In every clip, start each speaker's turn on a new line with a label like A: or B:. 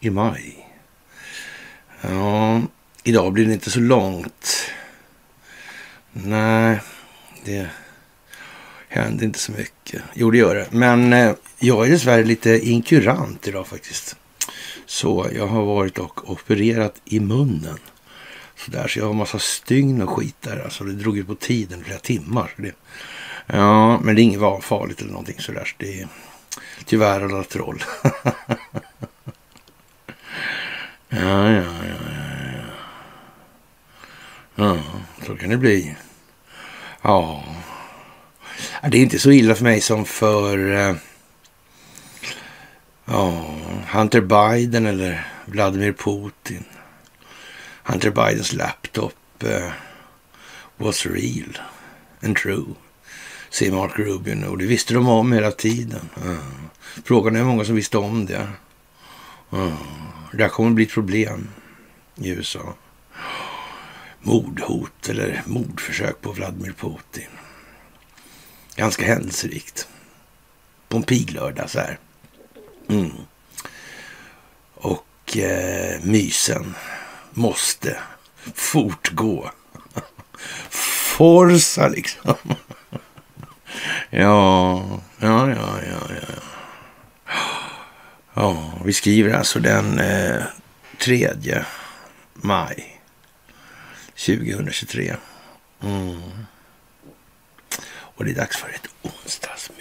A: i maj. Ja, idag blir det inte så långt. Nej, det händer inte så mycket. Jo, det gör det. Men eh, jag är dessvärre lite inkurant idag faktiskt. Så jag har varit och opererat i munnen. Så, där, så jag har massa stygn och skit där. Alltså det drog ju på tiden flera timmar. Det, ja, men det är inget farligt eller någonting sådär. Så det är tyvärr alla troll. ja, ja, ja, ja. Ja, så kan det bli. Ja. Det är inte så illa för mig som för eh, ja, Hunter Biden eller Vladimir Putin. Hunter Bidens laptop uh, was real and true. Säger Mark Rubin och det visste de om hela tiden. Uh. Frågan är hur många som visste om det. Uh. Det här kommer bli ett problem i USA. Mordhot eller mordförsök på Vladimir Putin. Ganska händelserikt. På en piglördag så här. Mm. Och eh, mysen måste fortgå. Forsa liksom. ja, ja, ja, ja, ja. Ja, vi skriver alltså den eh, 3 maj 2023. Mm. Och det är dags för ett onsdagsmys.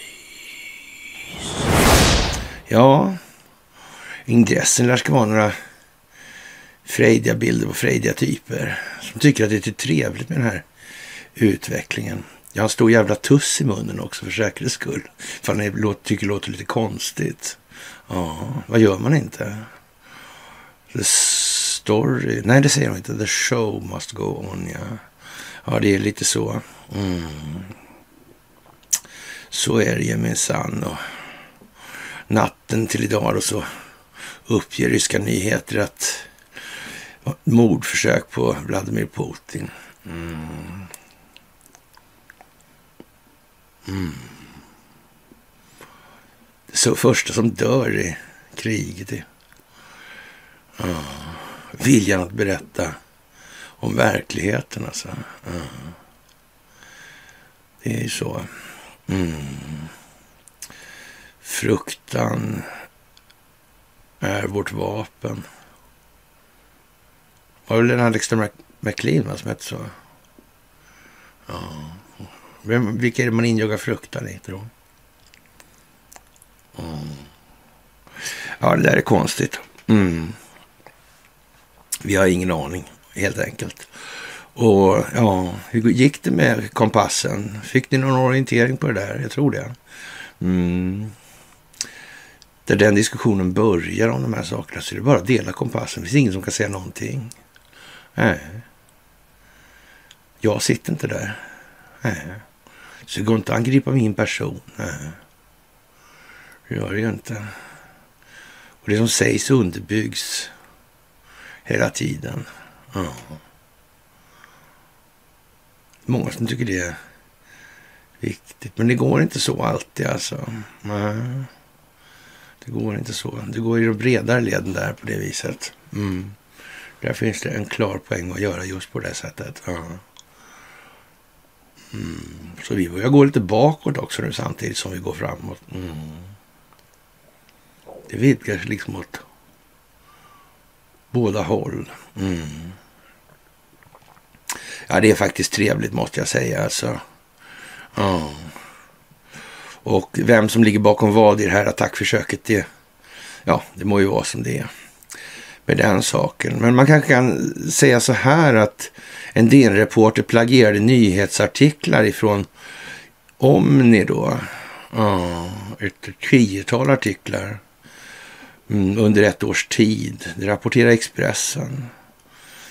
A: Ja, ingressen lär ska vara några frejdiga bilder på frejdiga typer som tycker att det är trevligt med den här utvecklingen. Jag har en stor jävla tuss i munnen också för säkerhets skull. För han tycker det låter lite konstigt. Ja, vad gör man inte? The story... Nej, det säger de inte. The show must go on, ja. Ja, det är lite så. Mm. Så är det ju minsann. Och natten till idag och så uppger ryska nyheter att mordförsök på Vladimir Putin. Mm. Mm. Så första som dör i kriget är uh, viljan att berätta om verkligheten. Alltså. Uh. Det är ju så. Mm. Fruktan är vårt vapen. Var det den Alexander McLean som hette så? Ja. Vem, vilka är det man injagar fruktan i, tror mm. Ja, det där är konstigt. Mm. Vi har ingen aning, helt enkelt. Och ja, hur gick det med kompassen? Fick ni någon orientering på det där? Jag tror det. Mm. Där den diskussionen börjar om de här sakerna så är det bara att dela kompassen. Det finns ingen som kan säga någonting. Nej. Jag sitter inte där. Nej. Så det går inte att angripa min person. Nej. Det gör det ju inte. Och det som sägs underbyggs hela tiden. Ja. Många som tycker det är viktigt. Men det går inte så alltid alltså. Nej. Det går inte så. Det går i de bredare leden där på det viset. Mm. Där finns det en klar poäng att göra just på det sättet. Ja. Mm. Så vi börjar gå lite bakåt också nu samtidigt som vi går framåt. Mm. Det vidgar sig liksom åt båda håll. Mm. Ja, det är faktiskt trevligt måste jag säga alltså. Mm. Och vem som ligger bakom vad i det här attackförsöket, det, ja, det må ju vara som det är med den saken. Men man kanske kan säga så här att en DN-reporter plagierade nyhetsartiklar ifrån Omni då. Ja, ett tiotal artiklar mm, under ett års tid. Det rapporterar Expressen.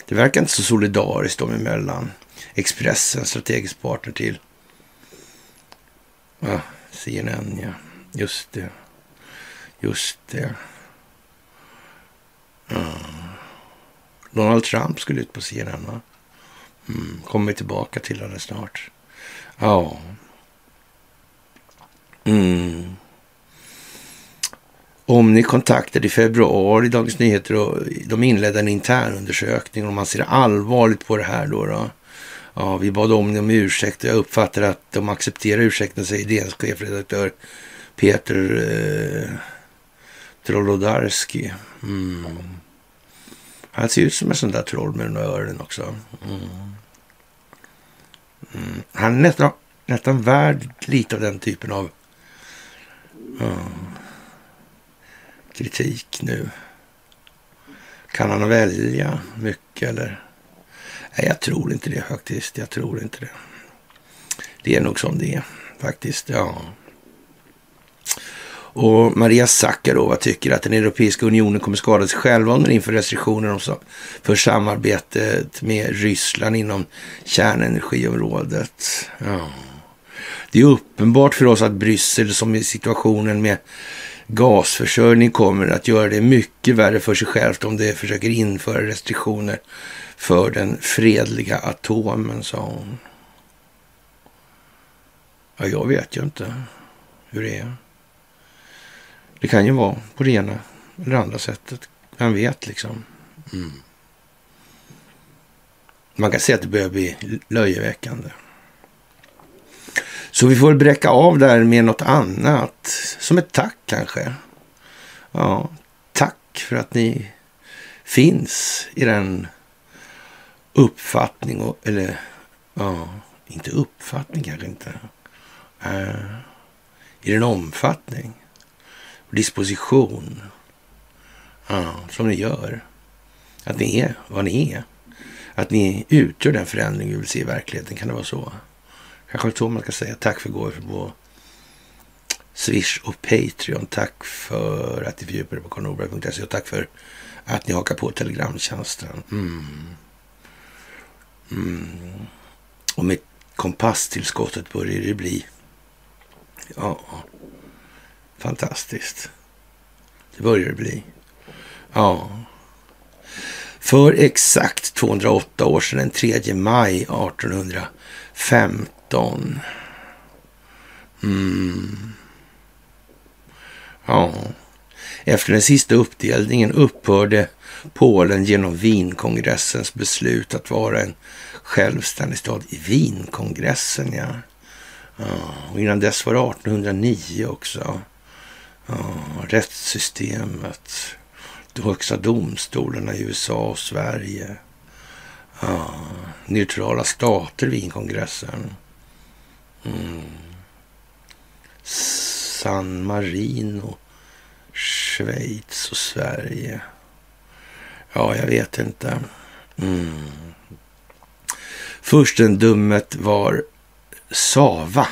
A: Det verkar inte så solidariskt dem emellan. Expressen, strategisk partner till ah, CNN, ja. Just det. Just det. Mm. Donald Trump skulle ut på CNN, va? Mm, kommer tillbaka till det snart. Ja. Mm. Om ni kontaktade i februari Dagens Nyheter och de inledde en internundersökning och man ser allvarligt på det här då. då. Ja, vi bad om om ursäkt och jag uppfattar att de accepterar ursäkten, säger DNs chefredaktör Peter eh, Trolodarski. Mm. Han ser ut som en sån där troll med några öron också. Mm. Mm. Han är nästan, nästan värd lite av den typen av Mm kritik nu. Kan han välja mycket eller? Nej, jag tror inte det faktiskt. Jag tror inte det. Det är nog som det är faktiskt. Ja. Och Maria Sakarova tycker att den Europeiska unionen kommer skada sig själva om den inför restriktioner för samarbetet med Ryssland inom kärnenergiområdet. Ja. Det är uppenbart för oss att Bryssel, som i situationen med gasförsörjning, kommer att göra det mycket värre för sig självt om det försöker införa restriktioner för den fredliga atomen, sa hon. Ja, jag vet ju inte hur det är. Det kan ju vara på det ena eller andra sättet. Vem vet liksom. Mm. Man kan säga att det börjar bli löjeväckande. Så vi får väl bräcka av där med något annat. Som ett tack kanske. Ja, tack för att ni finns i den uppfattning, och, eller ja, inte uppfattning kanske inte. Äh, I den omfattning disposition ja, som ni gör. Att ni är vad ni är. Att ni utgör den förändring vi vill se i verkligheten. Kan det vara så? Kanske så man ska säga. Tack för gåvor på Swish och Patreon. Tack för att ni fördjupar er på karlnorberg.se och tack för att ni hakar på Telegramtjänsten. Mm. Mm. Och med kompasstillskottet börjar det bli ja, Fantastiskt. Det börjar det bli. Ja. För exakt 208 år sedan, den 3 maj 1850 19. Mm. Ja. Efter den sista uppdelningen upphörde Polen genom Wienkongressens beslut att vara en självständig stad i Wienkongressen. Ja. ja. Och innan dess var det 1809 också. Ja, rättssystemet, de högsta domstolarna i USA och Sverige. Ja, neutrala stater Wienkongressen. kongressen. Mm. San Marino, Schweiz och Sverige. Ja, jag vet inte. Mm. Furstendömet var Sava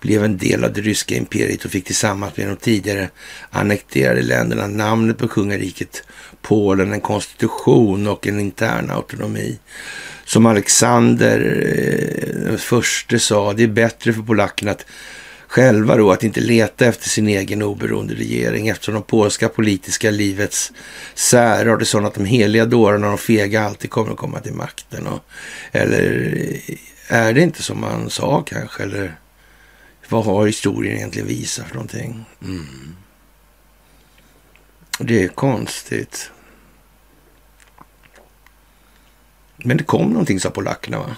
A: blev en del av det ryska imperiet och fick tillsammans med de tidigare annekterade länderna namnet på kungariket Polen, en konstitution och en intern autonomi. Som Alexander eh, den förste sa, det är bättre för polackerna att själva då att inte leta efter sin egen oberoende regering eftersom de polska politiska livets särart är sådana att de heliga dårarna och de fega alltid kommer att komma till makten. Och, eller eh, är det inte som man sa kanske? Eller vad har historien egentligen visat för någonting? Mm. Det är konstigt. Men det kom någonting, sa polackerna. Va?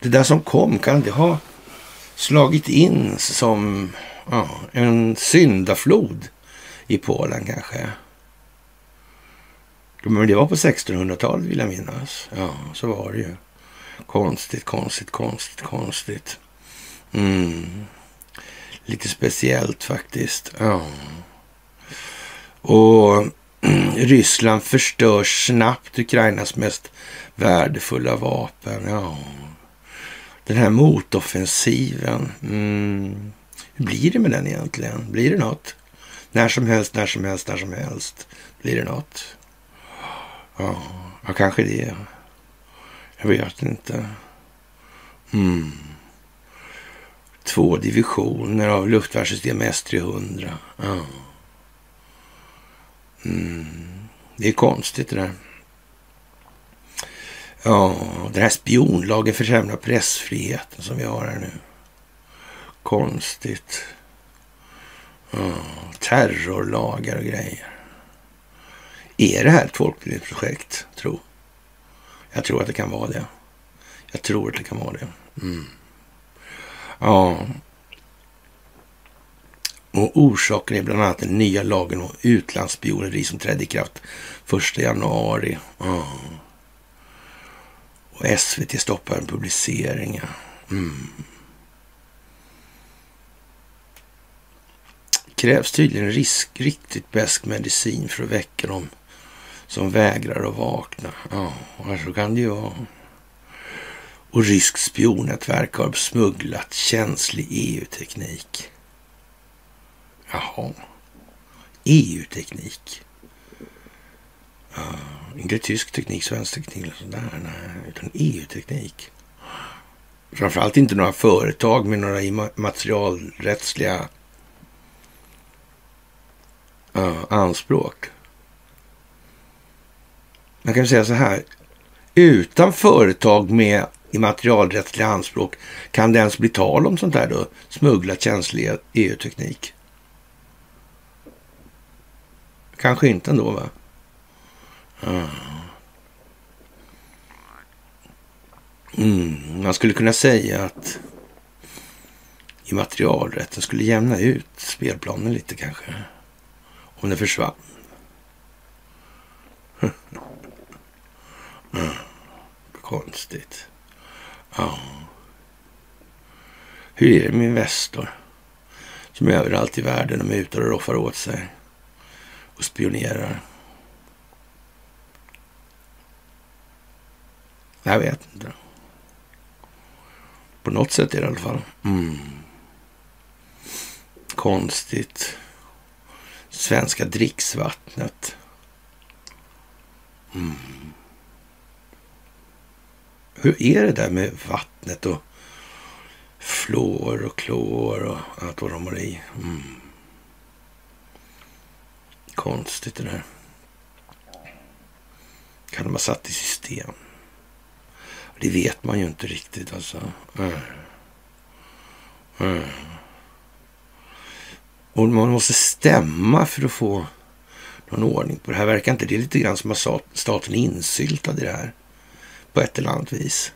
A: Det där som kom kan det ha slagit in som ja, en syndaflod i Polen kanske. Men det var på 1600-talet vill jag minnas. Ja, så var det ju. Konstigt, konstigt, konstigt, konstigt. Mm. Lite speciellt faktiskt. Ja. Och Ryssland förstör snabbt Ukrainas mest värdefulla vapen. Ja. Den här motoffensiven. Mm. Hur blir det med den egentligen? Blir det något? När som helst, när som helst, när som helst. Blir det något? Ja, ja kanske det. Jag vet inte. Mm två divisioner av luftvärnssystem S-300. Ja. Mm. Det är konstigt det där. Ja, den här spionlagen försämrar pressfriheten som vi har här nu. Konstigt. Ja, terrorlagar och grejer. Är det här ett folkbildningsprojekt, tro? Jag tror att det kan vara det. Jag tror att det kan vara det. Mm. Ja. Och orsaken är bland annat den nya lagen om utlandsspioneri som trädde i kraft 1 januari. Mm. Och SVT stoppar en publicering. Mm. krävs tydligen risk, riktigt bäst medicin för att väcka dem som vägrar att vakna. Ja, alltså så kan det ju vara. Och ryskt spionnätverk har smugglat känslig EU-teknik. Jaha. EU-teknik. Ja, inte tysk teknik, svensk teknik eller sådär, nej, utan EU-teknik. Framförallt inte några företag med några immaterialrättsliga uh, anspråk. Man kan säga så här. Utan företag med immaterialrättsliga anspråk kan det ens bli tal om sånt här då? Smuggla känslig EU-teknik. Kanske inte ändå va? Mm, man skulle kunna säga att immaterialrätten skulle jämna ut spelplanen lite kanske. Om den försvann. mm. Konstigt. Ja. Hur är det med Investor? Som är överallt i världen och mutar och roffar åt sig. Och spionerar. Jag vet inte. På något sätt är det i alla fall. Mm. Konstigt svenska dricksvattnet. Mm. Hur är det där med vattnet och fluor och klor och allt vad de har i? Mm. Konstigt det där. Kan de ha satt i system? Det vet man ju inte riktigt alltså. Mm. Mm. Och man måste stämma för att få någon ordning på det här. Verkar inte det är lite grann som att staten är insyltad i det här? På ett eller annat vis.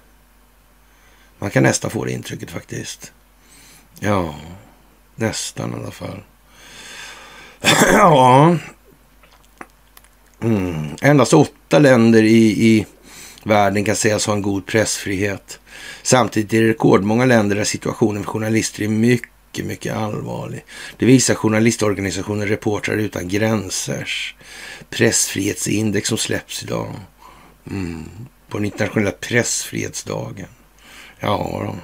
A: Man kan nästan få det intrycket faktiskt. Ja, nästan i alla fall. ja. Mm. Endast åtta länder i, i världen kan sägas ha en god pressfrihet. Samtidigt är det rekordmånga länder där situationen för journalister är mycket mycket, allvarlig. Det visar journalistorganisationen Reportrar utan gränsers pressfrihetsindex som släpps idag. Mm, på den internationella pressfrihetsdagen. Ja, då.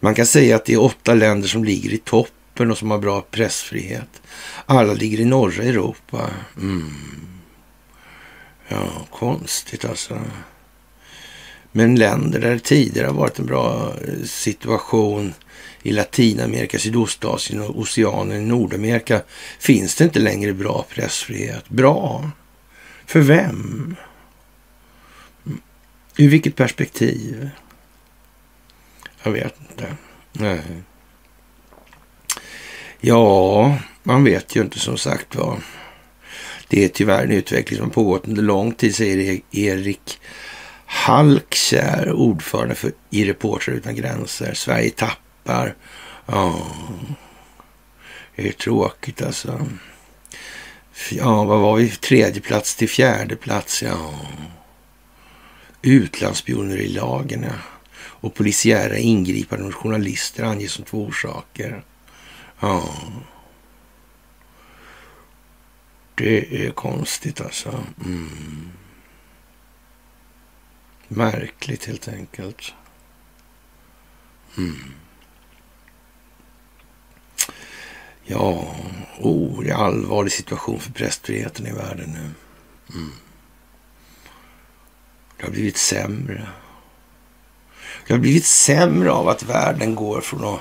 A: man kan säga att det är åtta länder som ligger i toppen och som har bra pressfrihet. Alla ligger i norra Europa. Mm. Ja, konstigt alltså. Men länder där det tidigare har varit en bra eh, situation i Latinamerika, Sydostasien och Oceanen i Nordamerika finns det inte längre bra pressfrihet. Bra? För vem? Ur vilket perspektiv? Jag vet inte. Nej. Ja, man vet ju inte som sagt var. Det är tyvärr en utveckling som pågått under lång tid, säger e- Erik Halkkär, ordförande för, i Reportrar utan gränser. Sverige tappar. Ja, det är tråkigt alltså. Ja, vad var vi? Tredje plats till fjärde plats, ja. Utlandsspionerilagen, ja. Och polisiära ingripanden mot journalister anges som två orsaker. Ja. Det är konstigt alltså. Mm. Märkligt helt enkelt. Mm. Ja, oh, det är allvarlig situation för prästfriheten i världen nu. Mm. Det har blivit sämre. Det har blivit sämre av att världen går från att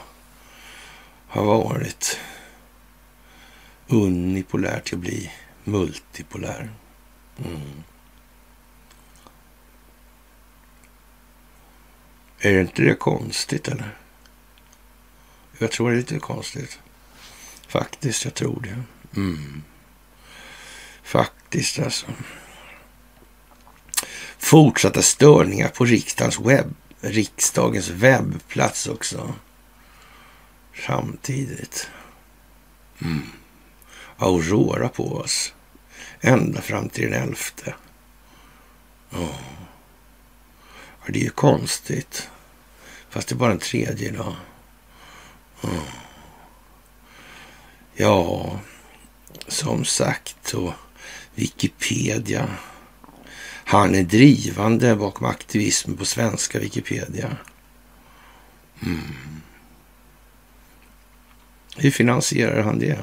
A: ha varit unipolär till att bli multipolär. Mm. Är inte det konstigt eller? Jag tror det är lite konstigt. Faktiskt, jag tror det. Mm. Faktiskt alltså. Fortsatta störningar på riksdagens, webb, riksdagens webbplats också. Samtidigt. Mm. Aurora på oss. Ända fram till den elfte. Oh. Ja, det är ju konstigt. Fast det är bara en tredje dag. Oh. Ja, som sagt. Och Wikipedia. Han är drivande bakom aktivismen på svenska Wikipedia. Mm. Hur finansierar han det?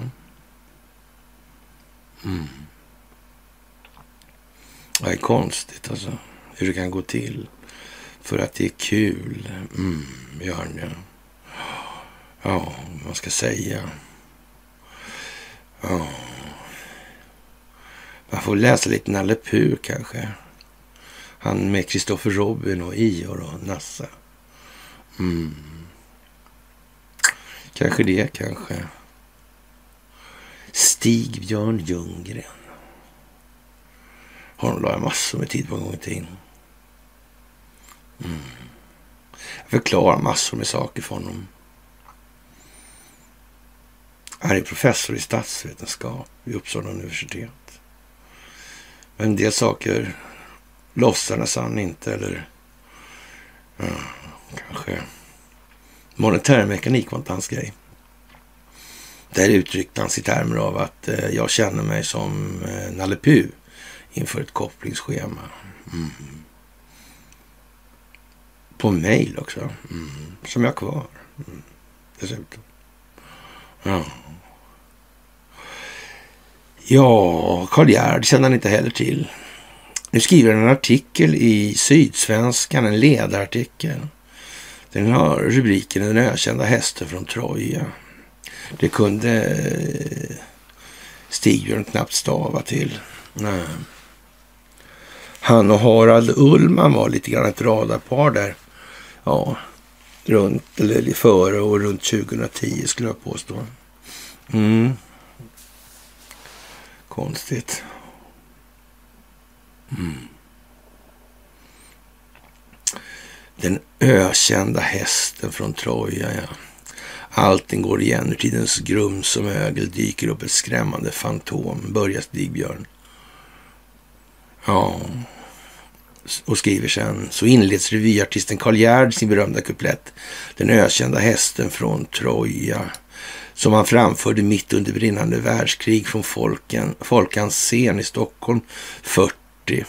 A: Mm. Det är konstigt alltså hur det kan gå till. För att det är kul. Mm, Björn ja. Ja, vad man ska säga. Ja. Man får läsa lite Nalle Puh kanske. Han med Kristoffer Robin och Ior och Nassa. Mm. Kanske det, kanske. Stig-Björn Ljunggren. Honom la jag massor med tid på en gång i tiden. Mm. Jag förklarar massor med saker för honom. Han är professor i statsvetenskap vid Uppsala universitet. Men en del saker låtsades han inte eller ja, kanske monetärmekanik var inte hans grej. Där uttryckte han sig i termer av att eh, jag känner mig som eh, Nalle Puh inför ett kopplingsschema. Mm. På mejl också. Mm. Som jag har kvar. Mm. Dessutom. Ja. Ja, Karl Gerd kände han inte heller till. Nu skriver han en artikel i Sydsvenskan, en ledarartikel. Den har rubriken Den ökända hästen från Troja. Det kunde eh, Stigbjörn knappt stava till. Nej. Han och Harald Ullman var lite grann ett radarpar där. Ja, runt, eller före och runt 2010 skulle jag påstå. Mm. Konstigt. Mm. Den ökända hästen från Troja, ja. Allting går igen ur tidens grums och mögel dyker upp ett skrämmande fantom, börjar Stigbjörn. Ja, och skriver sen. Så inleds revyartisten Karl Gerd sin berömda kuplett. Den ökända hästen från Troja. Som han framförde mitt under brinnande världskrig från folken, Folkans scen i Stockholm 40.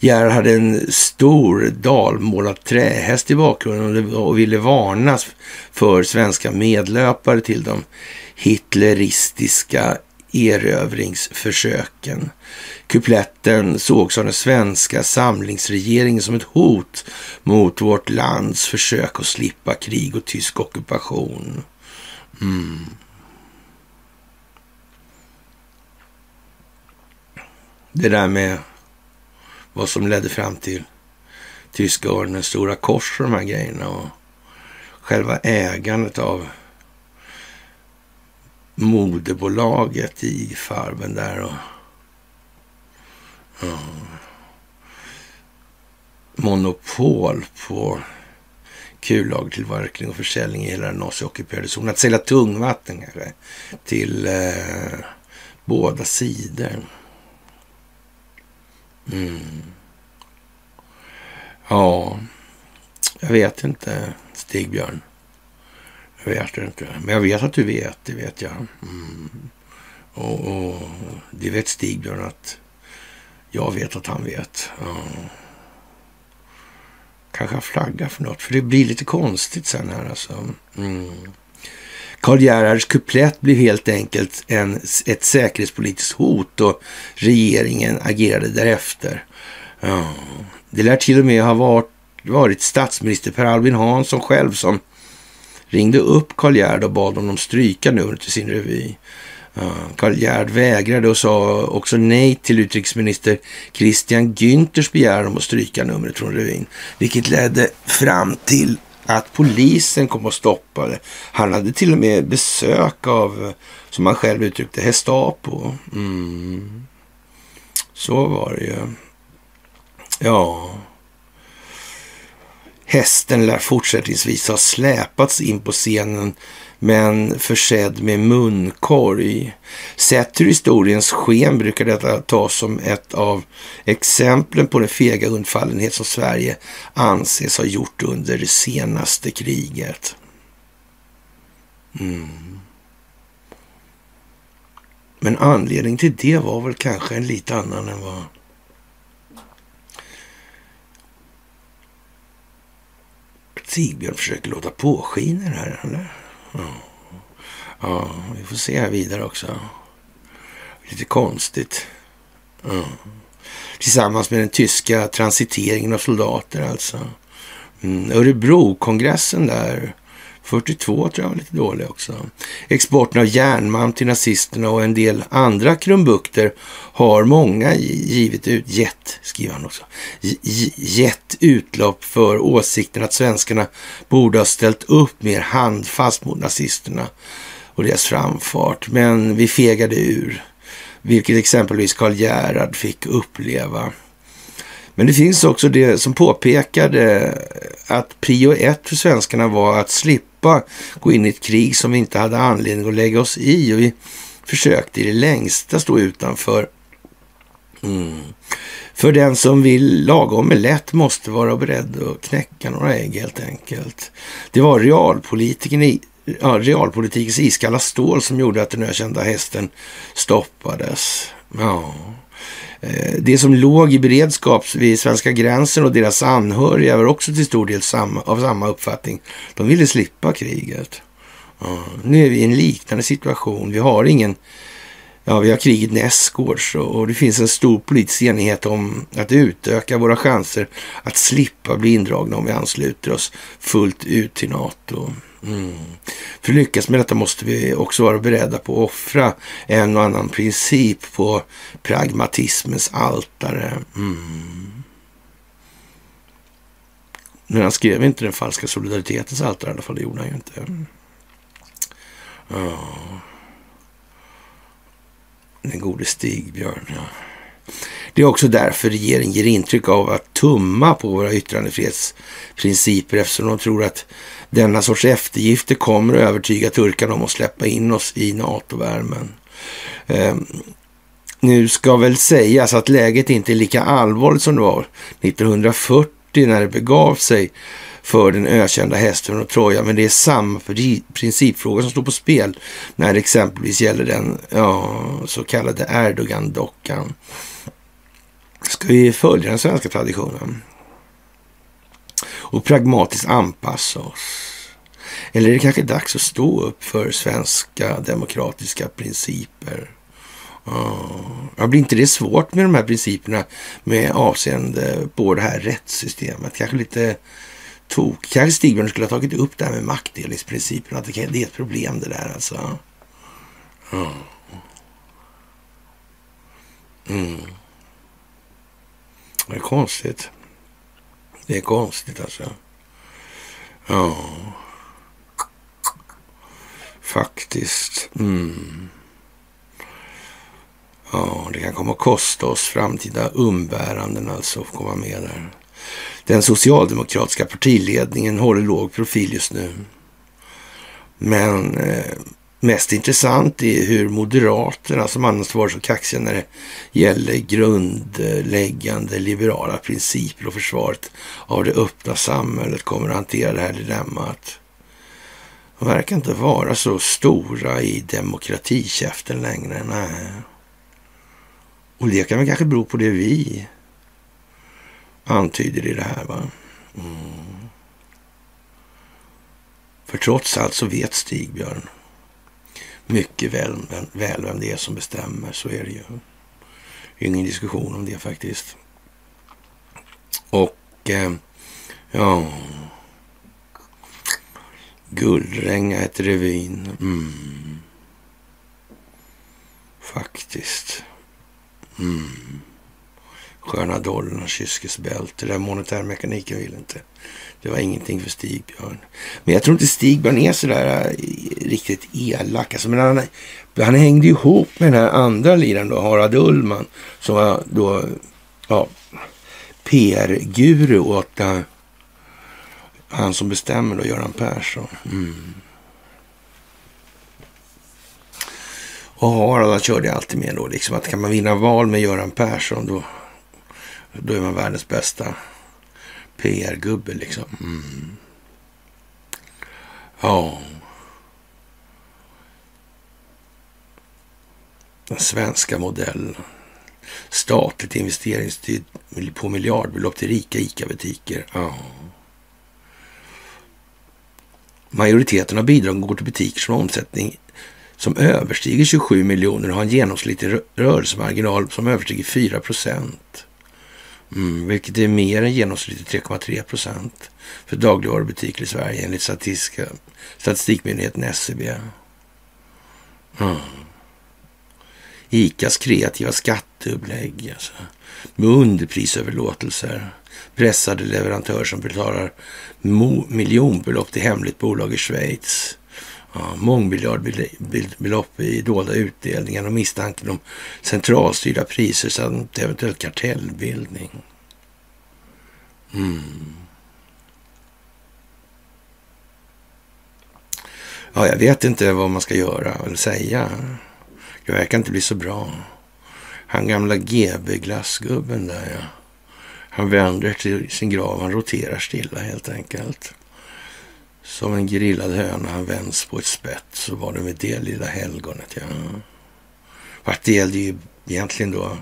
A: Gerd hade en stor dalmålad trähäst i bakgrunden och ville varnas för svenska medlöpare till de hitleristiska erövringsförsöken. Kupletten sågs av den svenska samlingsregeringen som ett hot mot vårt lands försök att slippa krig och tysk ockupation. Mm. Det där med vad som ledde fram till Tyska ordens stora kors och de här grejerna och själva ägandet av moderbolaget i Farben där och ja, monopol på kullagertillverkning och försäljning i hela den naziockuperade zonen. Att sälja tungvatten kanske till eh, båda sidor. Mm. Ja, jag vet inte, Stigbjörn. Jag vet inte. Men jag vet att du vet, det vet jag. Mm. Och, och, det vet Stigbjörn att jag vet att han vet. Ja. Kanske han flaggar för något, för det blir lite konstigt sen här alltså. Mm. Karl Gerhards kuplett blev helt enkelt en, ett säkerhetspolitiskt hot och regeringen agerade därefter. Ja. Det lär till och med ha varit, varit statsminister Per Albin Hansson själv som ringde upp Karl Gerd och bad honom stryka numret till sin revy. Karl Gerd vägrade och sa också nej till utrikesminister Christian Günthers begäran om att stryka numret från revyn. Vilket ledde fram till att polisen kom och stoppade. Han hade till och med besök av, som han själv uttryckte, Gestapo. Mm. Så var det ju. Ja. Hästen lär fortsättningsvis ha släpats in på scenen men försedd med munkorg. Sett ur historiens sken brukar detta tas som ett av exemplen på den fega undfallenhet som Sverige anses ha gjort under det senaste kriget. Mm. Men anledningen till det var väl kanske en lite annan än vad Sigbjörn försöker låta påskina här, eller? Ja. ja, vi får se här vidare också. Lite konstigt. Ja. Tillsammans med den tyska transiteringen av soldater alltså. Mm. Örebro-kongressen där 42 tror jag var lite dålig också. Exporten av järnmalm till nazisterna och en del andra krumbukter har många givit ut, gett, skriver han också, gett utlopp för åsikten att svenskarna borde ha ställt upp mer handfast mot nazisterna och deras framfart. Men vi fegade ur, vilket exempelvis Karl Gerhard fick uppleva. Men det finns också det som påpekade att prio ett för svenskarna var att slippa gå in i ett krig som vi inte hade anledning att lägga oss i. Och vi försökte i det längsta stå utanför. Mm. För den som vill lagom med lätt måste vara beredd att knäcka några ägg helt enkelt. Det var realpolitiken i, ja, realpolitikens iskalla stål som gjorde att den ökända hästen stoppades. Ja. Eh, det som låg i beredskap vid svenska gränsen och deras anhöriga var också till stor del samma, av samma uppfattning. De ville slippa kriget. Ja, nu är vi i en liknande situation. Vi har ingen Ja, vi har kriget nästgårds och det finns en stor politisk enighet om att utöka våra chanser att slippa bli indragna om vi ansluter oss fullt ut till NATO. Mm. För att lyckas med detta måste vi också vara beredda på att offra en och annan princip på pragmatismens altare. Mm. Men han skrev inte den falska solidaritetens altare i alla fall, det gjorde han ju inte. Oh. Den gode Stigbjörn, ja. Det är också därför regeringen ger intryck av att tumma på våra yttrandefrihetsprinciper eftersom de tror att denna sorts eftergifter kommer att övertyga turkarna om att släppa in oss i NATO-värmen. Ehm, nu ska väl sägas att läget inte är lika allvarligt som det var 1940 när det begav sig för den ökända hästen och Troja. Men det är samma principfråga som står på spel när det exempelvis gäller den ja, så kallade Erdogan-dockan. Ska vi följa den svenska traditionen? Och pragmatiskt anpassa oss? Eller är det kanske dags att stå upp för svenska demokratiska principer? Ja, blir inte det svårt med de här principerna med avseende på det här rättssystemet? Kanske lite tok. Kanske Stigbjörn skulle ha tagit upp det här med maktdelningsprincipen. Att det är ett problem det där alltså. Ja. Mm. Det är konstigt. Det är konstigt alltså. Ja. Faktiskt. Mm. Ja, det kan komma att kosta oss framtida umbäranden alltså att komma med där. Den socialdemokratiska partiledningen håller låg profil just nu. Men eh, mest intressant är hur Moderaterna, som annars var så kaxiga när det gäller grundläggande liberala principer och försvaret av det öppna samhället, kommer att hantera det här dilemmat. De verkar inte vara så stora i demokratikäften längre. Nej. Och det kan väl kanske bero på det vi antyder i det här. va? Mm. För trots allt så vet Stigbjörn mycket väl, väl vem det är som bestämmer. Så är det ju. Ingen diskussion om det faktiskt. Och eh, ja... Guldränga heter revyn. Mm. Faktiskt. Mm. Sköna dollarn, kyskesbälte. Den monetärmekaniken vill inte. Det var ingenting för Stigbjörn. Men jag tror inte Stigbjörn är sådär äh, riktigt elak. Alltså, men han, han hängde ihop med den här andra liraren då, Harald Ullman, som var då ja, PR-guru åt uh, han som bestämmer då, Göran Persson. Mm. Och Harald körde alltid med då, liksom att kan man vinna val med Göran Persson då, då är man världens bästa PR-gubbe liksom. Mm. Ja. Den svenska modellen. Statligt investeringsstöd på miljardbelopp till rika ICA-butiker. Ja. Majoriteten av bidragen går till butiker som har omsättning som överstiger 27 miljoner och har en genomsnittlig rörelsemarginal som överstiger 4 procent. Mm, vilket är mer än genomsnittet 3,3 procent för dagligvarubutiker i Sverige enligt statistiska, statistikmyndigheten SCB. Mm. ICAs kreativa skatteupplägg alltså, med underprisöverlåtelser. Pressade leverantörer som betalar miljonbelopp till hemligt bolag i Schweiz. Ja, mångmiljardbelopp i dolda utdelningar och misstanken om centralstyrda priser samt eventuell kartellbildning. Mm. Ja, jag vet inte vad man ska göra eller säga. Det verkar inte bli så bra. Han gamla GB-glassgubben där, ja. Han vänder till sin grav, han roterar stilla helt enkelt. Som en grillad höna han vänds på ett spett så var det med det lilla helgonet. Ja. Fast det gällde ju egentligen då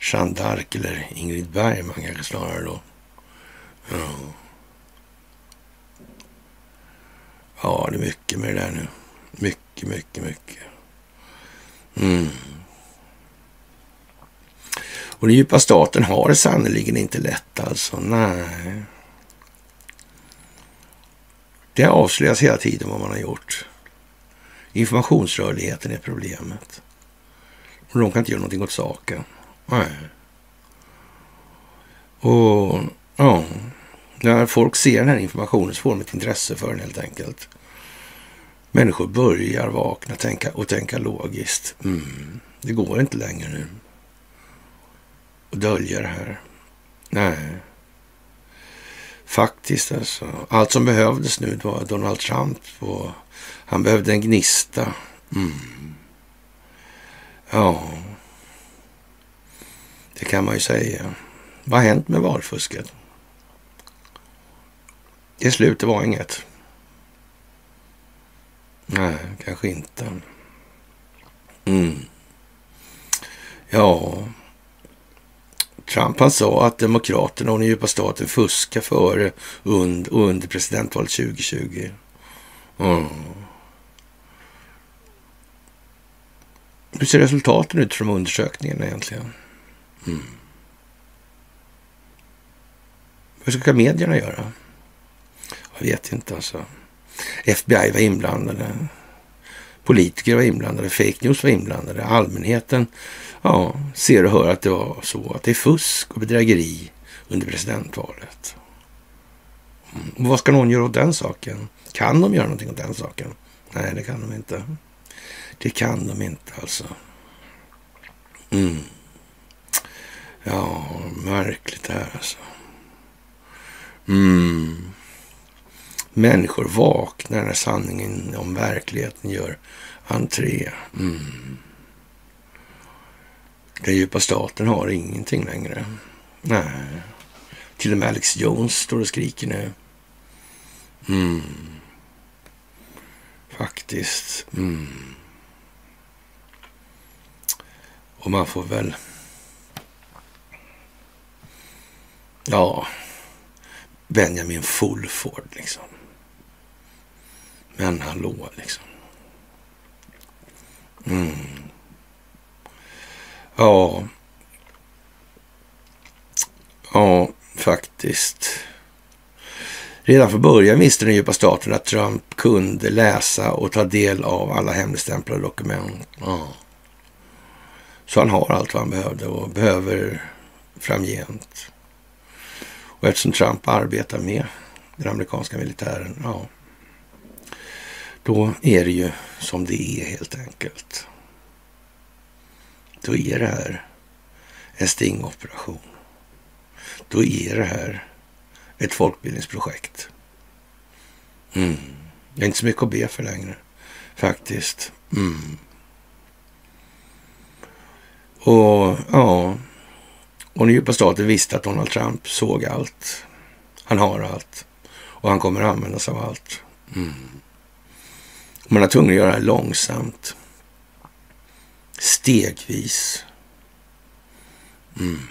A: Jeanne d'Arc eller Ingrid Bergman kanske snarare då. Ja. ja, det är mycket med det där nu. Mycket, mycket, mycket. Mm. Och den djupa staten har det sannerligen inte lätt alltså. Nej. Det avslöjas hela tiden vad man har gjort. Informationsrörligheten är problemet. Och de kan inte göra någonting åt saken. Nej. Och ja, när folk ser den här informationen så får de ett intresse för den helt enkelt. Människor börjar vakna tänka, och tänka logiskt. Mm, det går inte längre nu. Och dölja det här. Nej. Faktiskt alltså. Allt som behövdes nu var Donald Trump och han behövde en gnista. Mm. Ja, det kan man ju säga. Vad har hänt med valfusket? Det är slut, det var inget. Nej, kanske inte. Mm. Ja, Trump han sa att Demokraterna och den djupa staten fuskar före und, och under presidentvalet 2020. Mm. Hur ser resultaten ut från undersökningen egentligen? Mm. Vad ska medierna göra? Jag vet inte alltså. FBI var inblandade. Politiker var inblandade. Fake news var inblandade. Allmänheten ja, ser och hör att det var så. Att det är fusk och bedrägeri under presidentvalet. Mm. Och vad ska någon göra åt den saken? Kan de göra någonting åt den saken? Nej, det kan de inte. Det kan de inte alltså. Mm. Ja, märkligt det här alltså. Mm. Människor vaknar när sanningen om verkligheten gör entré. Mm. Den djupa staten har ingenting längre. Nej. Till och med Alex Jones står och skriker nu. Mm. Faktiskt. Mm. Och man får väl... Ja, Benjamin Fulford liksom. Men hallå liksom. Mm. Ja. Ja, faktiskt. Redan från början visste den djupa staten att Trump kunde läsa och ta del av alla hemligstämplade dokument. Ja. Så han har allt vad han behövde och behöver framgent. Och eftersom Trump arbetar med den amerikanska militären, ja, då är det ju som det är helt enkelt. Då är det här en stingoperation. Då är det här ett folkbildningsprojekt. Mm. Det är inte så mycket att be för längre, faktiskt. Mm. Och ja, och den djupa staten visste att Donald Trump såg allt. Han har allt. Och han kommer att använda sig av allt. Mm. Man är tvungen att göra det långsamt. Stegvis. Mm.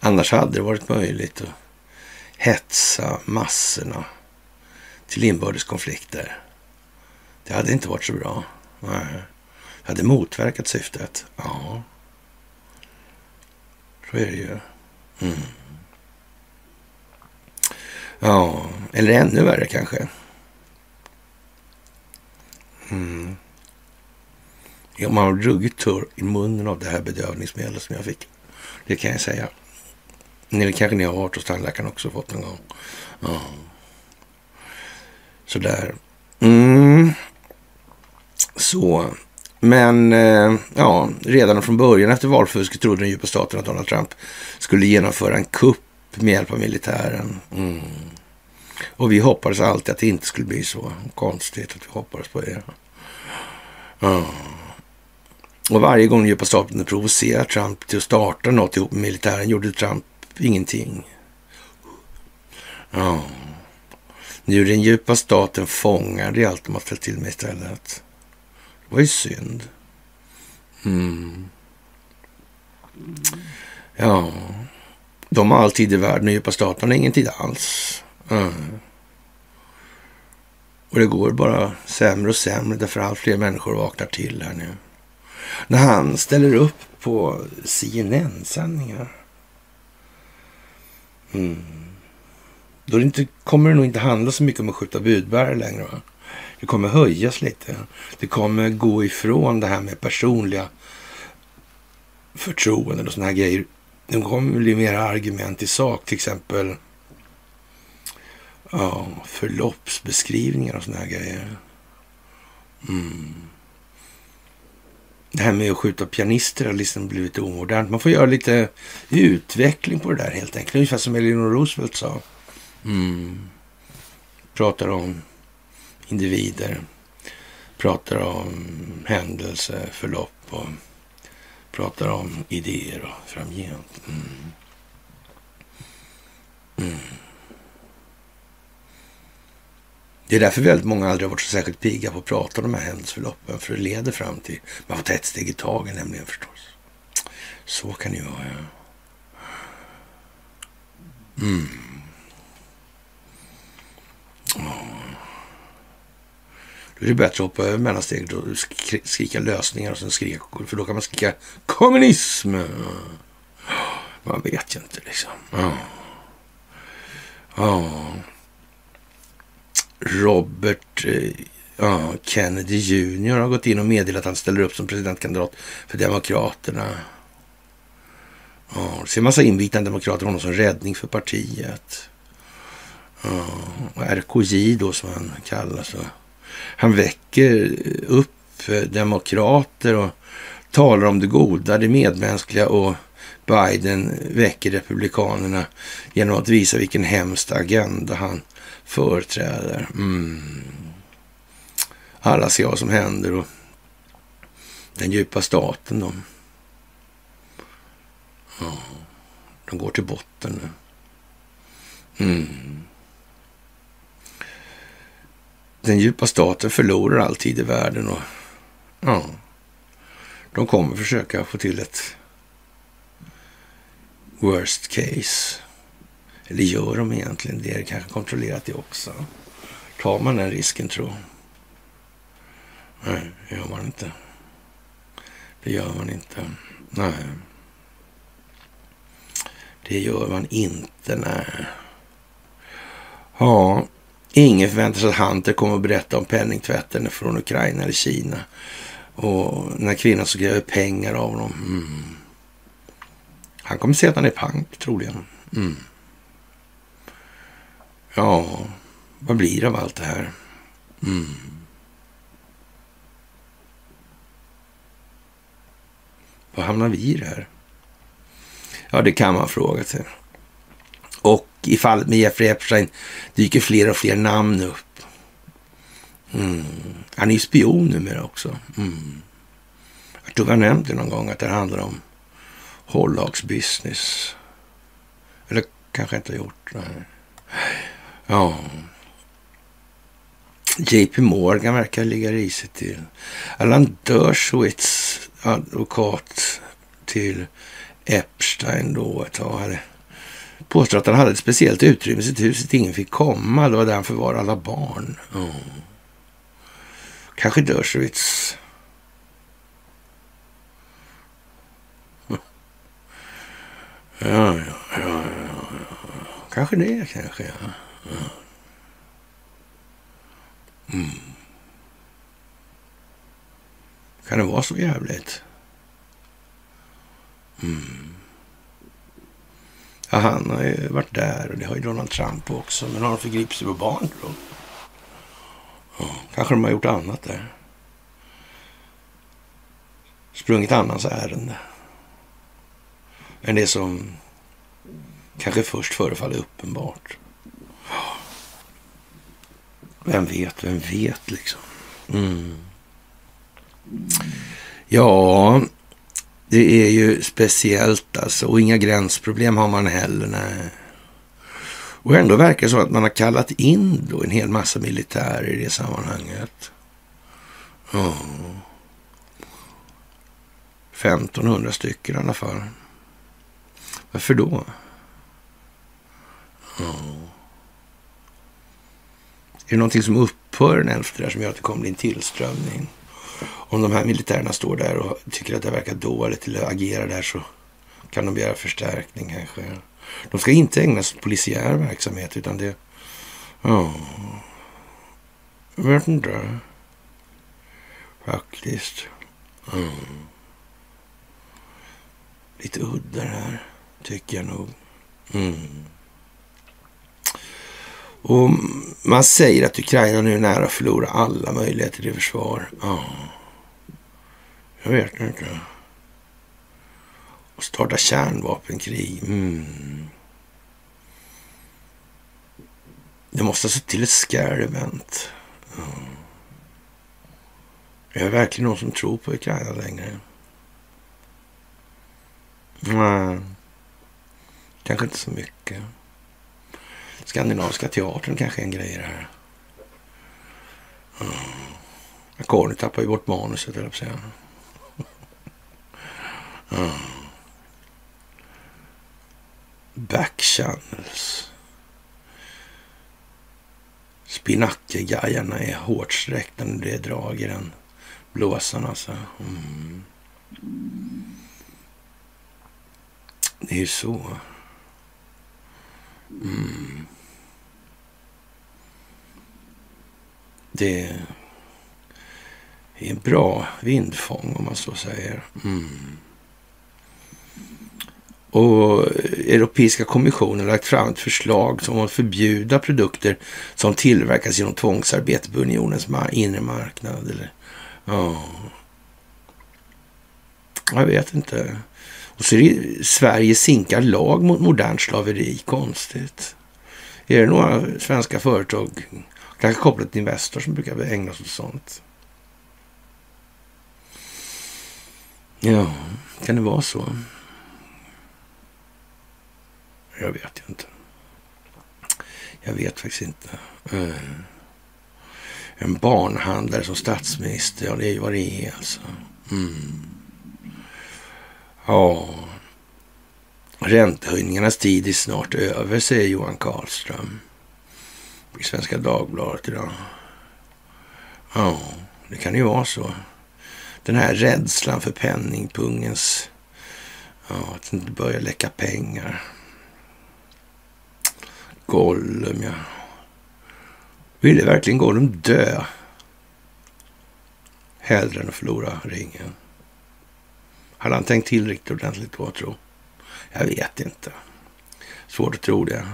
A: Annars hade det varit möjligt att hetsa massorna till inbördeskonflikter. Det hade inte varit så bra. Nej. Det hade motverkat syftet. Ja. Så är det ju. Mm. Ja, eller ännu värre kanske. Mm. Ja, man har ruggigt torr i munnen av det här bedövningsmedlet som jag fick. Det kan jag säga. Ni, kanske ni har varit hos tandläkaren också fått någon gång. Ja. Sådär. Mm. Så. Men eh, ja, redan från början efter valfusket trodde den djupa staten att Donald Trump skulle genomföra en kupp med hjälp av militären. Mm. Och vi hoppades alltid att det inte skulle bli så. Konstigt att vi hoppades på det. Mm. Och varje gång den djupa staten provocerade Trump till att starta något ihop med militären gjorde Trump ingenting. Mm. Nu är den djupa staten fångad i allt de har ställt till med istället. Det var ju synd. Mm. Ja, de har alltid i världen och djupa staten har ingen tid alls. Mm. Och det går bara sämre och sämre därför allt fler människor vaknar till här nu. När han ställer upp på CNN-sändningar. Mm. Då det inte, kommer det nog inte handla så mycket om att skjuta budbärare längre. Va? Det kommer höjas lite. Det kommer gå ifrån det här med personliga förtroenden och sådana här grejer. Det kommer bli mer argument i sak, till exempel ja, förloppsbeskrivningar och såna här grejer. Mm. Det här med att skjuta pianister har liksom blivit omodernt. Man får göra lite utveckling på det där helt enkelt. Ungefär som Eleanor Roosevelt sa. Mm. Pratar om individer. Pratar om händelseförlopp och pratar om idéer och framgent. Mm. Mm. Det är därför väldigt många aldrig har varit så särskilt pigga på att prata om de här händelseförloppen. För det leder fram till... Man får ta ett steg i taget nämligen förstås. Så kan det ju vara, ja. Mm. Då är det bättre att hoppa över mellansteget och skrika lösningar och sen skrika, för då kan man skrika kommunism. Man vet ju inte liksom. Ja. ja. Robert eh, ja, Kennedy Jr har gått in och meddelat att han ställer upp som presidentkandidat för Demokraterna. Ja, det ser massa inbitna demokrater honom som räddning för partiet. Ja, RKJ då som han kallas. Han väcker upp demokrater och talar om det goda, det medmänskliga och Biden väcker republikanerna genom att visa vilken hemsk agenda han företräder. Mm. Alla ser vad som händer och den djupa staten de, ja, de går till botten nu. Mm. Den djupa staten förlorar alltid i världen och ja, de kommer försöka få till ett worst case. Eller gör de egentligen det? Kanske kontrollerat det också. Tar man den risken tro? Nej, det gör man inte. Det gör man inte. Nej. Det gör man inte, nej. Ja, ingen förväntar sig att Hunter kommer att berätta om penningtvätten från Ukraina eller Kina. Och när kvinnan så gräver pengar av honom. Mm. Han kommer säga att han är pank troligen. Mm. Ja, vad blir det av allt det här? Mm. Vad hamnar vi i det här? Ja, det kan man fråga sig. Och i fallet med Jeffrey Epstein dyker fler och fler namn upp. Mm. Han är ju spion numera också. Mm. Jag tror vi har nämnt det någon gång att det handlar om hållagsbusiness. Eller kanske inte har gjort. Nej. Ja. JP Morgan verkar ligga risigt till. Alan Dershowitz, advokat till Epstein då ett tag, hade påstår att han hade ett speciellt utrymme i sitt hus dit ingen fick komma. Det var där han förvarade alla barn. Mm. Kanske Dershowitz. Ja, ja, ja, ja, Kanske det, kanske. Ja. Mm. Kan det vara så jävligt? Mm. Ja, han har ju varit där och det har ju Donald Trump också. Men har de förgripit sig på barn då? Ja, kanske de har gjort annat där. Sprungit annans ärende. Än det som kanske först förefaller uppenbart. Vem vet, vem vet liksom. Mm. Ja, det är ju speciellt alltså. Och inga gränsproblem har man heller. Nej. Och ändå verkar det så att man har kallat in då en hel massa militärer i det sammanhanget. Ja. 1500 stycken i alla fall. Varför då? Ja. Är det någonting som upphör den 11 där som gör att det kommer bli en tillströmning? Om de här militärerna står där och tycker att det verkar dåligt eller agerar där så kan de begära förstärkning kanske. De ska inte ägna sig åt polisiär verksamhet utan det... Ja... Jag vet inte. Faktiskt. Mm. Lite udda det här, tycker jag nog. Mm. Och man säger att Ukraina nu är nära att förlora alla möjligheter till försvar. Ja. Jag vet inte. Och starta kärnvapenkrig. Mm. Det måste ha till ett scare event. Ja. Är det verkligen någon som tror på Ukraina längre? Nej, kanske inte så mycket. Skandinaviska teatern kanske är en grej det här. Mm. Conny tappar ju bort manuset, höll jag på säga. mm. Backchannels. Spinackegajarna är hårt sträckta när det är drag i den blåsan alltså. Mm. Det är ju så. Mm. Det är en bra vindfång om man så säger. Mm. Och Europeiska kommissionen har lagt fram ett förslag som att förbjuda produkter som tillverkas genom tvångsarbete på unionens inre marknad. Eller, ja. Jag vet inte. Och så är det Sverige sinkar lag mot modernt slaveri. Konstigt. Är det några svenska företag, kanske kopplat till Investor, som brukar ägna sig åt sånt? Ja, kan det vara så? Jag vet inte. Jag vet faktiskt inte. Eh, en barnhandlare som statsminister, ja det är ju vad det är alltså. Mm. Ja, räntehöjningarnas tid är snart över, säger Johan Karlström i Svenska Dagbladet idag. Ja, det kan ju vara så. Den här rädslan för penningpungens, ja, att inte börja läcka pengar. Gollum, ja. Ville verkligen Gollum dö? hellre än att förlora ringen. Hade han tänkt till riktigt ordentligt då, tro? Jag vet inte. Svårt att tro det.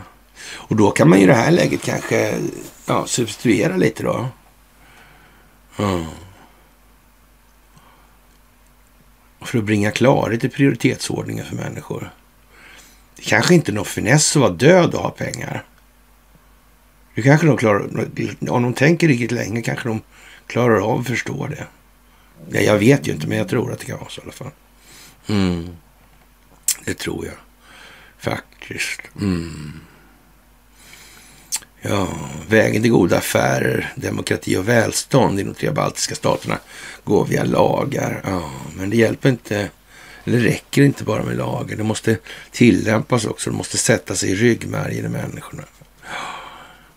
A: Och då kan man ju i det här läget kanske ja, substituera lite då. Mm. För att bringa klarhet i prioritetsordningen för människor. Det kanske inte är någon finess att vara död och ha pengar. Det kanske de klarar, om de tänker riktigt länge kanske de klarar av att förstå det. Ja, jag vet ju inte, men jag tror att det kan vara så i alla fall. Mm. Det tror jag faktiskt. Mm. Ja, vägen till goda affärer, demokrati och välstånd i de tre baltiska staterna går via lagar. Ja, men det hjälper inte, eller räcker inte bara med lagar. Det måste tillämpas också. Det måste sätta sig i ryggmärgen i människorna.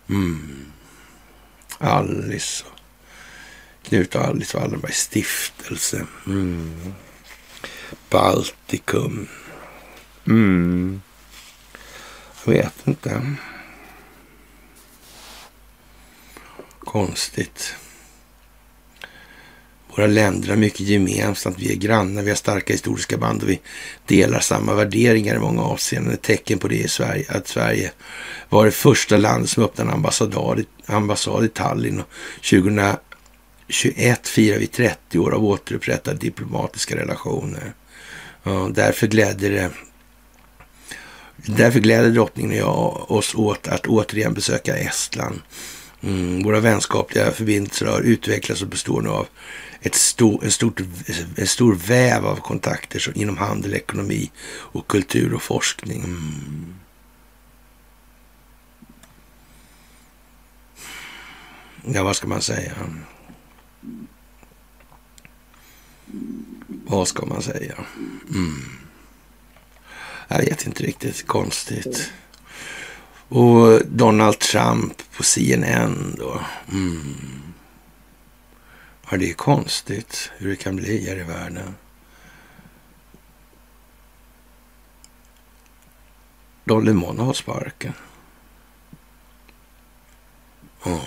A: Mm. Alice Knut och Alice Wallenbergs stiftelse. Mm. Baltikum. Mm. Jag vet inte. Konstigt. Våra länder har mycket gemensamt. Vi är grannar, vi har starka historiska band och vi delar samma värderingar i många avseenden. Ett tecken på det är Sverige, att Sverige var det första landet som öppnade en ambassad i Tallinn. Och 2021 firar vi 30 år av återupprättade diplomatiska relationer. Därför gläder det Därför gläder drottningen och jag oss åt att återigen besöka Estland. Mm, våra vänskapliga förbindelser har utvecklats och består nu av ett stor, en, stort, en stor väv av kontakter som, inom handel, ekonomi och kultur och forskning. Mm. Ja, vad ska man säga? Vad ska man säga? Mm. Jag vet inte riktigt. Konstigt. Och Donald Trump på CNN då. Mm. Ja, det är konstigt hur det kan bli här i världen. Dolly Mona har sparken. Oh.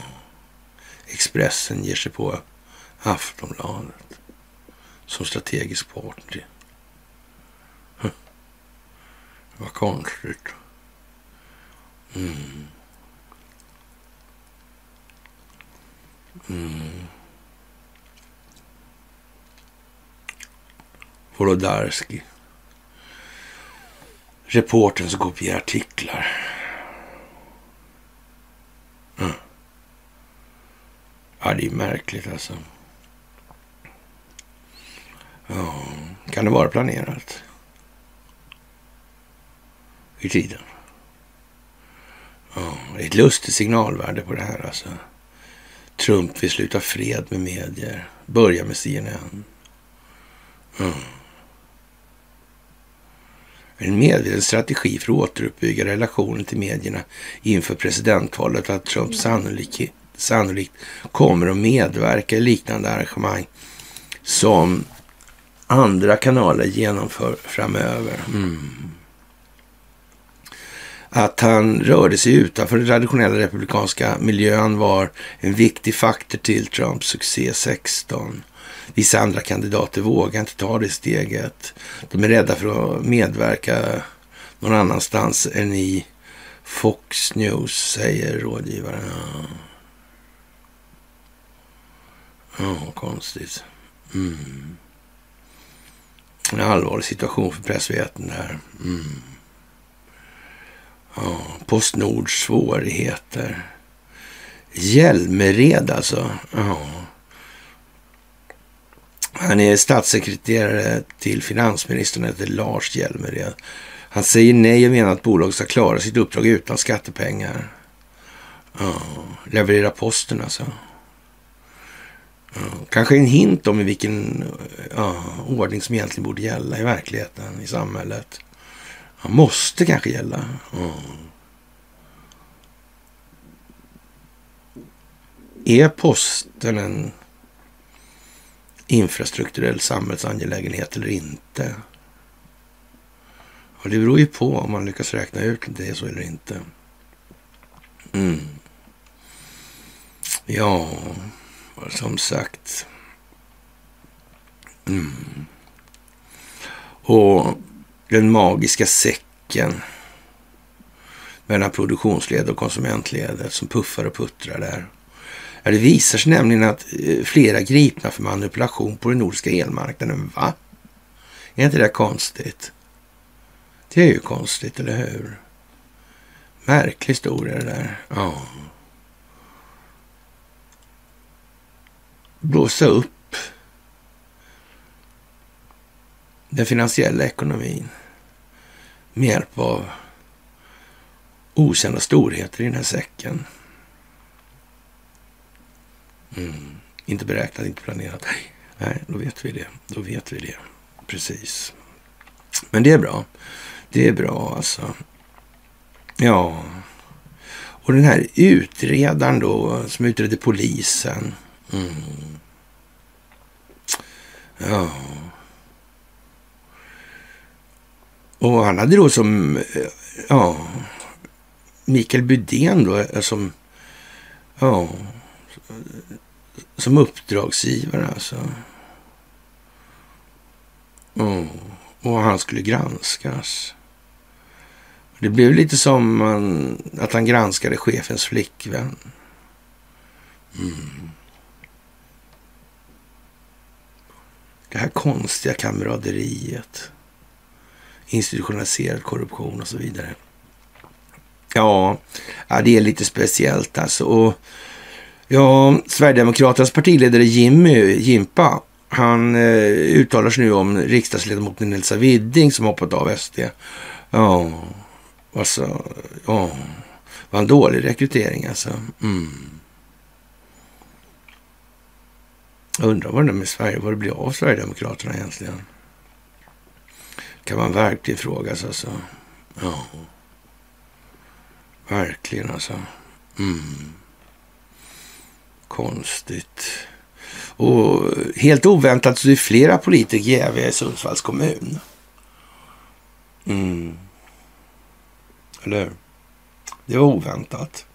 A: Expressen ger sig på Aftonbladet som strategisk partner. Hm. Vad konstigt. Mm. Mm. Reportern som kopierar artiklar. Mm. Ja, det är märkligt alltså. Ja, kan det vara planerat? I tiden. Är ett lustigt signalvärde på det här alltså. Trump vill sluta fred med medier. Börja med CNN. Mm. En medveten strategi för att återuppbygga relationen till medierna inför presidentvalet att Trump sannolikt, sannolikt kommer att medverka i liknande arrangemang som andra kanaler genomför framöver. Mm att han rörde sig utanför den traditionella republikanska miljön var en viktig faktor till Trumps succé 16. Vissa andra kandidater vågar inte ta det steget. De är rädda för att medverka någon annanstans än i Fox News, säger rådgivaren. Ja, oh, konstigt. Mm. En allvarlig situation för pressveten här. Mm. Ja, Postnords svårigheter. Hjälmered alltså. Ja. Han är statssekreterare till finansministern, heter Lars Hjälmered. Han säger nej och menar att bolaget ska klara sitt uppdrag utan skattepengar. Ja, leverera posten alltså. Ja, kanske en hint om i vilken ja, ordning som egentligen borde gälla i verkligheten, i samhället. Han måste kanske gälla. Mm. Är posten en infrastrukturell samhällsangelägenhet eller inte? Och det beror ju på om man lyckas räkna ut om det är så eller inte. Mm. Ja, som sagt. Mm. Och den magiska säcken mellan produktionsledet och konsumentledet som puffar och puttrar där. Ja, det visar sig nämligen att eh, flera gripna för manipulation på den nordiska elmarknaden. Va? Är inte det konstigt? Det är ju konstigt, eller hur? Märklig historia det där. Ja. Blåsa upp den finansiella ekonomin med hjälp av okända storheter i den här säcken. Mm. Inte beräknat, inte planerat. Nej, då vet vi det. Då vet vi det. Precis. Men det är bra. Det är bra alltså. Ja. Och den här utredaren då, som utredde polisen. Mm. Ja. Och han hade då som, eh, ja, Mikael Bydén då eh, som, ja, som uppdragsgivare alltså. Mm. Och han skulle granskas. Det blev lite som man, att han granskade chefens flickvän. Mm. Det här konstiga kamraderiet. Institutionaliserad korruption och så vidare. Ja, ja det är lite speciellt alltså. Och, ja, Sverigedemokraternas partiledare Jimmy Jimpa, han eh, uttalar sig nu om riksdagsledamoten Elsa Widding som hoppat av SD. Ja, alltså, ja, var en dålig rekrytering alltså. Mm. Jag undrar vad det med Sverige, vad det blir av Sverigedemokraterna egentligen. Kan man verkligen fråga sig alltså. Ja. Verkligen alltså. Mm. Konstigt. Och helt oväntat så är flera politiker jäviga i Sundsvalls kommun. Mm. Eller hur? Det var oväntat.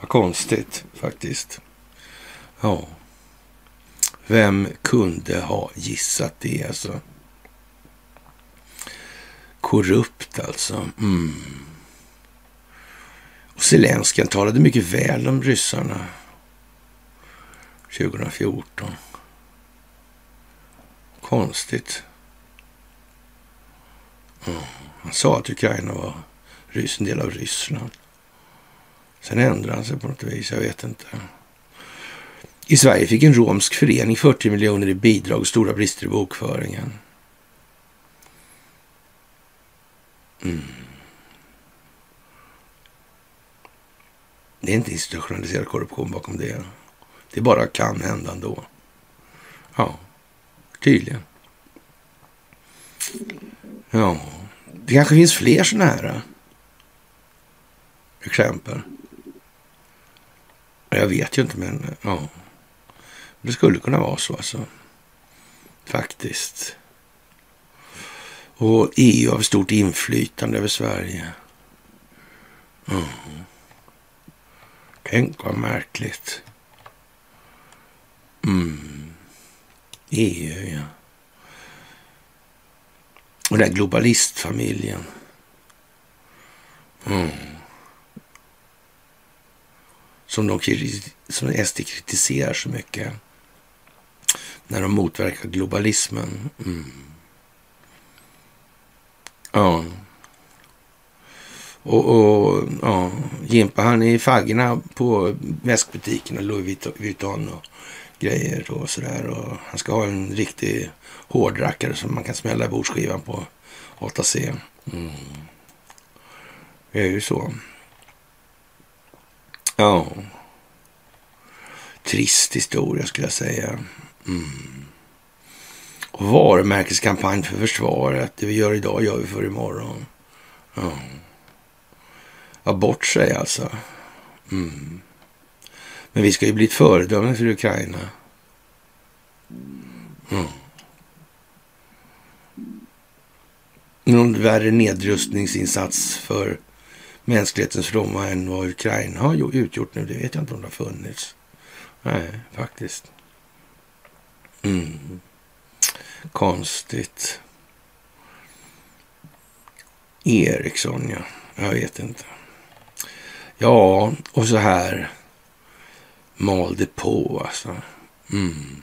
A: Vad konstigt faktiskt. Ja. Vem kunde ha gissat det alltså? Korrupt alltså. Mm. Och Zelenskyj talade mycket väl om ryssarna 2014. Konstigt. Mm. Han sa att Ukraina var en del av Ryssland. Sen ändrade han sig på något vis, jag vet inte. I Sverige fick en romsk förening 40 miljoner i bidrag och stora brister i bokföringen. Mm. Mm. Det är inte institutionaliserad korruption bakom det. Det bara kan hända ändå. Ja, tydligen. Ja, det kanske finns fler sådana här eh, exempel. Jag vet ju inte, men eh, ja. Det skulle kunna vara så alltså. Faktiskt. Och EU har stort inflytande över Sverige. Mm. Tänk vad märkligt. Mm. EU, ja. Och den här globalistfamiljen. Mm. Som, de, som SD kritiserar så mycket. När de motverkar globalismen. Mm. Ja. Och, och ja, Jimpa han är i faggorna på väskbutikerna, Louis Vuitton och grejer och sådär. Och han ska ha en riktig hårdrackare som man kan smälla i bordsskivan på 8C. Mm. Det är ju så. Ja. Trist historia skulle jag säga. Mm. Varumärkeskampanj för försvaret. Det vi gör idag gör vi för imorgon. Ja. Ja, bort sig alltså. Mm. Men vi ska ju bli ett föredöme för Ukraina. Mm. Någon värre nedrustningsinsats för mänsklighetens fromma än vad Ukraina har utgjort nu. Det vet jag inte om det har funnits. Nej, faktiskt. Mm. Konstigt. Eriksson, ja. Jag vet inte. Ja, och så här malde på alltså. Mm.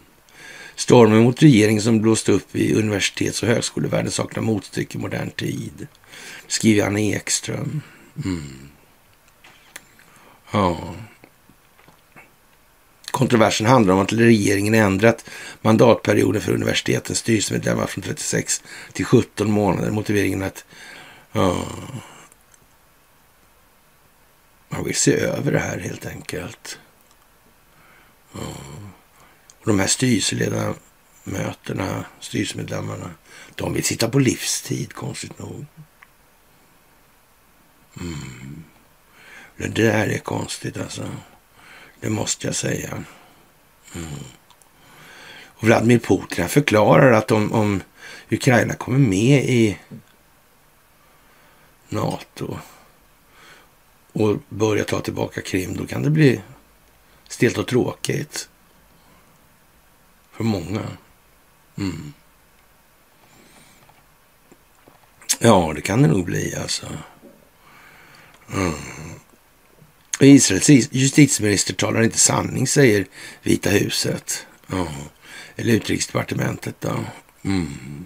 A: Stormen mot regeringen som blåst upp i universitets och högskolevärlden saknar motstycke i modern tid. Skriver Anna Ekström. Mm. Ja. Kontroversen handlar om att regeringen ändrat mandatperioden för universitetens styrelsemedlemmar från 36 till 17 månader. Motiveringen att uh, man vill se över det här helt enkelt. Uh, Och de här styrelseledamöterna, styrelsemedlemmarna, de vill sitta på livstid, konstigt nog. Mm. Det där är konstigt alltså. Det måste jag säga. Mm. Och Vladimir Putin förklarar att om, om Ukraina kommer med i NATO och börjar ta tillbaka Krim, då kan det bli stelt och tråkigt. För många. Mm. Ja, det kan det nog bli alltså. Mm. Israels justitieminister talar inte sanning, säger Vita huset. Ja. Eller utrikesdepartementet då. Mm.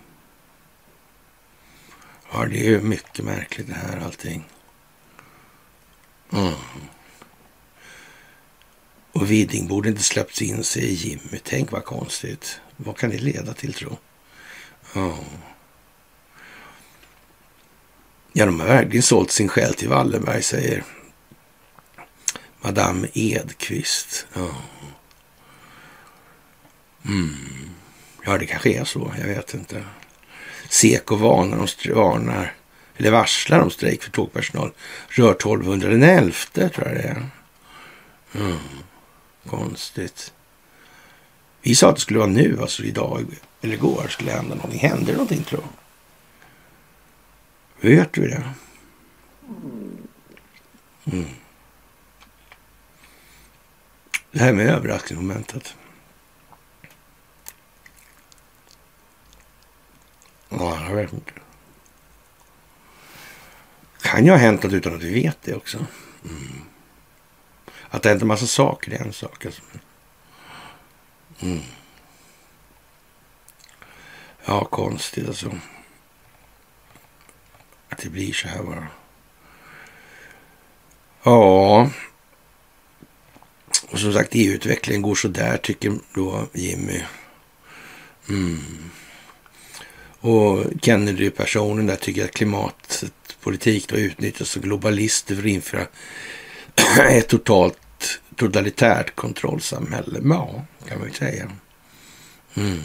A: Ja, det är ju mycket märkligt det här allting. Mm. Och Widing borde inte släppts in, säger Jimmy. Tänk vad konstigt. Vad kan det leda till, tro? Ja. Ja, de har verkligen sålt sin själ till Wallenberg, säger Madame Edqvist. Ja. Mm. ja, det kanske är så. Jag vet inte. Seko varnar, om, varnar eller varslar om strejk för tågpersonal. Rör 1200 den 11 tror jag det är. Mm. Konstigt. Vi sa att det skulle vara nu, alltså idag eller igår skulle hända någonting. Händer det någonting tror jag? Vet du det? Mm. Det här med överraskningsmomentet. Ja, jag vet inte. Kan ju ha hänt något utan att vi vet det också. Mm. Att det hänt en massa saker är en sak. Alltså. Mm. Ja, konstigt alltså. Att det blir så här bara. Ja. Och som sagt, EU-utvecklingen går så där tycker då Jimmy. Mm. Och Kennedy-personen där tycker att klimatpolitik då utnyttjas av globalister för att införa ett totalt totalitärt kontrollsamhälle. Ja, kan man ju säga. Mm.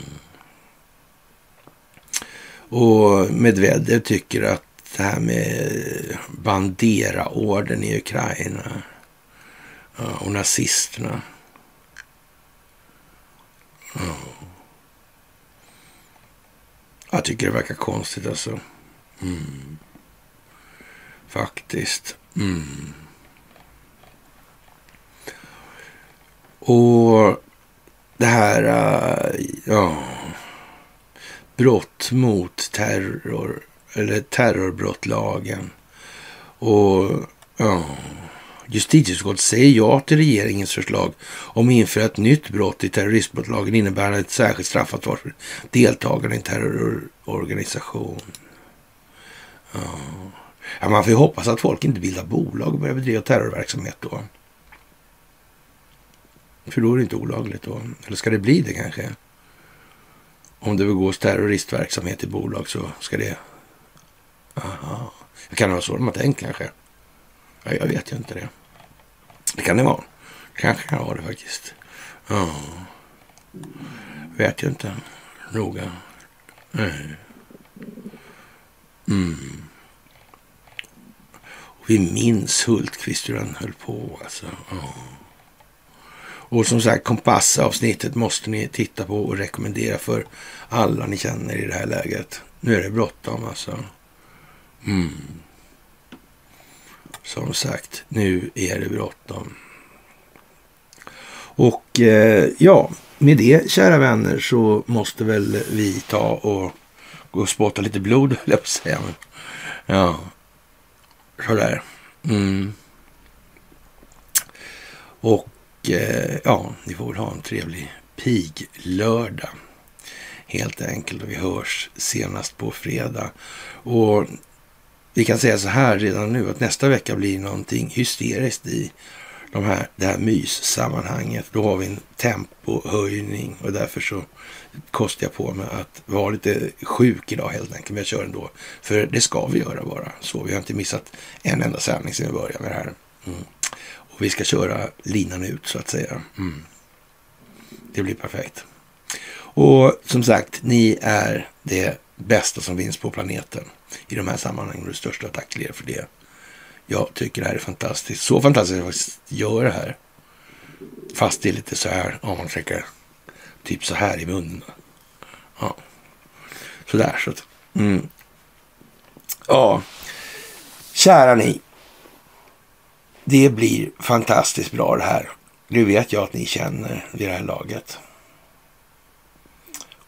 A: Och Medvedev tycker att det här med Bandera-orden i Ukraina och nazisterna. Ja. Jag tycker det verkar konstigt alltså. Mm. Faktiskt. Mm. Och det här, äh, ja, brott mot terror, eller terrorbrottlagen. Och ja, justitieutskottet säger ja till regeringens förslag om att införa ett nytt brott i terroristbrottlagen innebärande ett särskilt straffansvar för deltagande i en terrororganisation. Ja. ja. man får ju hoppas att folk inte bildar bolag och börjar bedriva terrorverksamhet då. För då är det inte olagligt då. Eller ska det bli det kanske? Om det begås terroristverksamhet i bolag så ska det... Aha. Det kan vara så de har tänkt kanske. Ja, jag vet ju inte det. Det kan det vara. Kanske kan det vara det faktiskt. Ja. Vet ju inte noga. Nej. Mm. Och vi minns Hultqvist hur han höll på alltså. Ja. Och som sagt, kompassavsnittet måste ni titta på och rekommendera för alla ni känner i det här läget. Nu är det bråttom alltså. Mm. Som sagt, nu är det bråttom. Och eh, ja, med det kära vänner så måste väl vi ta och gå och spotta lite blod, höll jag på att säga. Men, ja, sådär. Mm. Och eh, ja, ni får väl ha en trevlig piglördag. Helt enkelt. Och vi hörs senast på fredag. Och vi kan säga så här redan nu att nästa vecka blir någonting hysteriskt i de här, det här myssammanhanget. Då har vi en tempohöjning och därför så kostar jag på mig att vara lite sjuk idag helt enkelt. Men jag kör ändå. För det ska vi göra bara. Så vi har inte missat en enda sändning sedan vi började med det här. Mm. Och vi ska köra linan ut så att säga. Mm. Det blir perfekt. Och som sagt, ni är det bästa som finns på planeten i de här sammanhangen. Och det största tack till er för det. Jag tycker det här är fantastiskt. Så fantastiskt att jag faktiskt gör det här. Fast det är lite så här, om man tänker typ så här i munnen. Ja, sådär så att, mm. Ja, kära ni. Det blir fantastiskt bra det här. Nu vet jag att ni känner vid det här laget.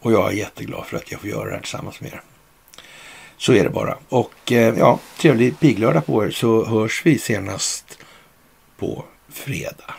A: Och jag är jätteglad för att jag får göra det här tillsammans med er. Så är det bara. Och eh, ja, trevlig piglördag på er så hörs vi senast på fredag.